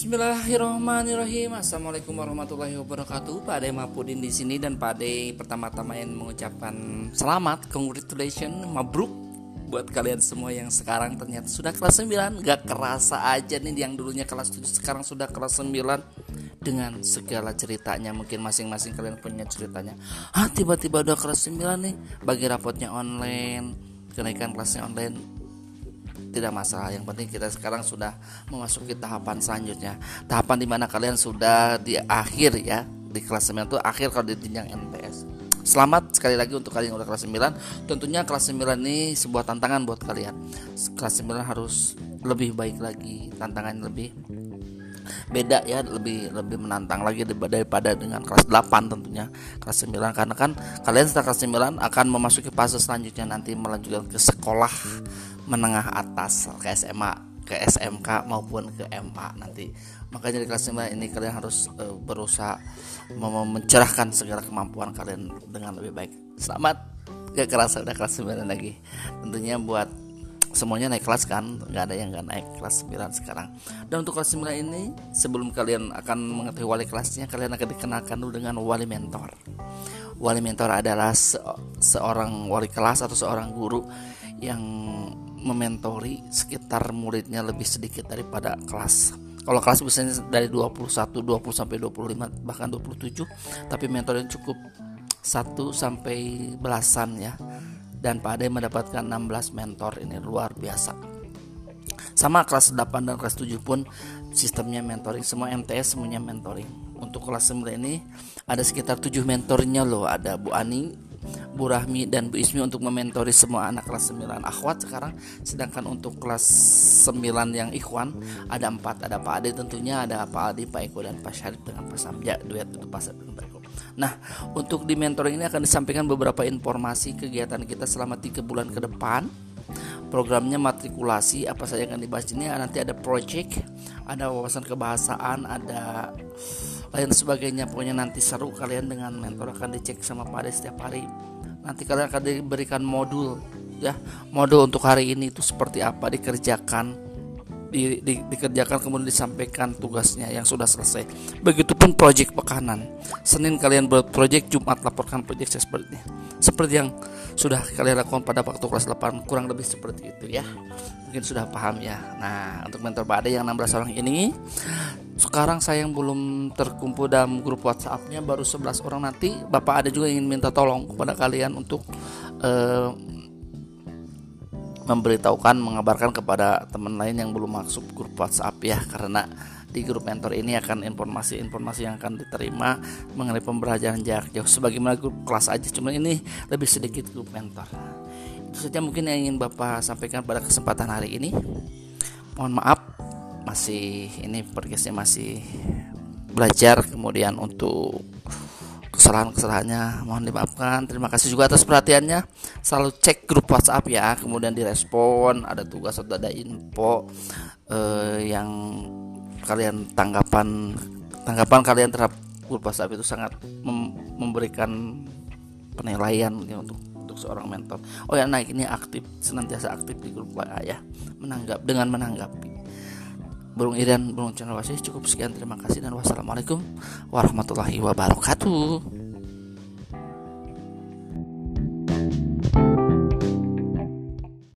Bismillahirrahmanirrahim. Assalamualaikum warahmatullahi wabarakatuh. Pak Ade Mapudin di sini dan Pak Ade pertama-tama yang mengucapkan selamat, congratulations, mabruk buat kalian semua yang sekarang ternyata sudah kelas 9 Gak kerasa aja nih yang dulunya kelas 7 sekarang sudah kelas 9 Dengan segala ceritanya Mungkin masing-masing kalian punya ceritanya. Ah tiba-tiba udah kelas 9 nih Bagi rapotnya online Kenaikan kelasnya online tidak masalah yang penting kita sekarang sudah memasuki tahapan selanjutnya. Tahapan di mana kalian sudah di akhir ya di kelas 9 itu akhir kalau di jenjang NPS Selamat sekali lagi untuk kalian yang udah kelas 9 Tentunya kelas 9 ini sebuah tantangan buat kalian. Kelas 9 harus lebih baik lagi Tantangannya lebih beda ya lebih lebih menantang lagi daripada dengan kelas 8 tentunya kelas 9 karena kan kalian setelah kelas 9 akan memasuki fase selanjutnya nanti melanjutkan ke sekolah menengah atas ke SMA ke SMK maupun ke MA nanti. Makanya di kelas 9 ini kalian harus uh, berusaha mencerahkan segala kemampuan kalian dengan lebih baik. Selamat gak kerasa udah kelas 9 lagi. Tentunya buat semuanya naik kelas kan nggak ada yang nggak naik kelas 9 sekarang. Dan untuk kelas 9 ini sebelum kalian akan mengetahui wali kelasnya kalian akan dikenalkan dulu dengan wali mentor. Wali mentor adalah se seorang wali kelas atau seorang guru yang mementori sekitar muridnya lebih sedikit daripada kelas. Kalau kelas biasanya dari 21, 20 sampai 25 bahkan 27 tapi mentornya cukup 1 sampai belasan ya dan Pak Ade mendapatkan 16 mentor ini luar biasa. Sama kelas 8 dan kelas 7 pun sistemnya mentoring semua MTS semuanya mentoring. Untuk kelas 9 ini ada sekitar 7 mentornya loh ada Bu Ani Bu Rahmi dan Bu Ismi untuk mementori semua anak kelas 9 akhwat sekarang sedangkan untuk kelas 9 yang ikhwan ada empat. Ada Pak Ade tentunya ada Pak Adi Pak Eko dan Pak Syarif dengan Pak Samja. Duet untuk Pak Syarif nah untuk di mentoring ini akan disampaikan beberapa informasi kegiatan kita selama tiga bulan ke depan. Programnya matrikulasi apa saja yang akan dibahas ini? Nanti ada project ada wawasan kebahasaan ada lain sebagainya pokoknya nanti seru kalian dengan mentor akan dicek sama Pak Ade setiap hari nanti kalian akan diberikan modul ya modul untuk hari ini itu seperti apa dikerjakan di, di, dikerjakan kemudian disampaikan tugasnya yang sudah selesai. Begitupun proyek pekanan. Senin kalian buat proyek, Jumat laporkan proyek seperti ini. Seperti yang sudah kalian lakukan pada waktu kelas 8 kurang lebih seperti itu ya. Mungkin sudah paham ya. Nah, untuk mentor Bade yang 16 orang ini sekarang saya yang belum terkumpul dalam grup WhatsAppnya baru 11 orang nanti Bapak ada juga ingin minta tolong kepada kalian untuk uh, memberitahukan mengabarkan kepada teman lain yang belum masuk grup WhatsApp ya. Karena di grup mentor ini akan informasi-informasi yang akan diterima mengenai pembelajaran jarak jauh. Sebagaimana grup kelas aja cuma ini lebih sedikit grup mentor. Itu saja mungkin yang ingin Bapak sampaikan pada kesempatan hari ini. Mohon maaf masih ini podcastnya masih belajar kemudian untuk kesalahan-kesalahannya. Mohon dimaafkan. Terima kasih juga atas perhatiannya. Selalu cek grup WhatsApp ya kemudian direspon ada tugas atau ada info eh, yang kalian tanggapan tanggapan kalian terhadap grup WhatsApp itu sangat mem memberikan penilaian ya, untuk untuk seorang mentor. Oh ya nah ini aktif senantiasa aktif di grup WA ya. Menanggap dengan menanggapi Burung Irian, Burung Channel Wasis cukup sekian. Terima kasih dan wassalamualaikum warahmatullahi wabarakatuh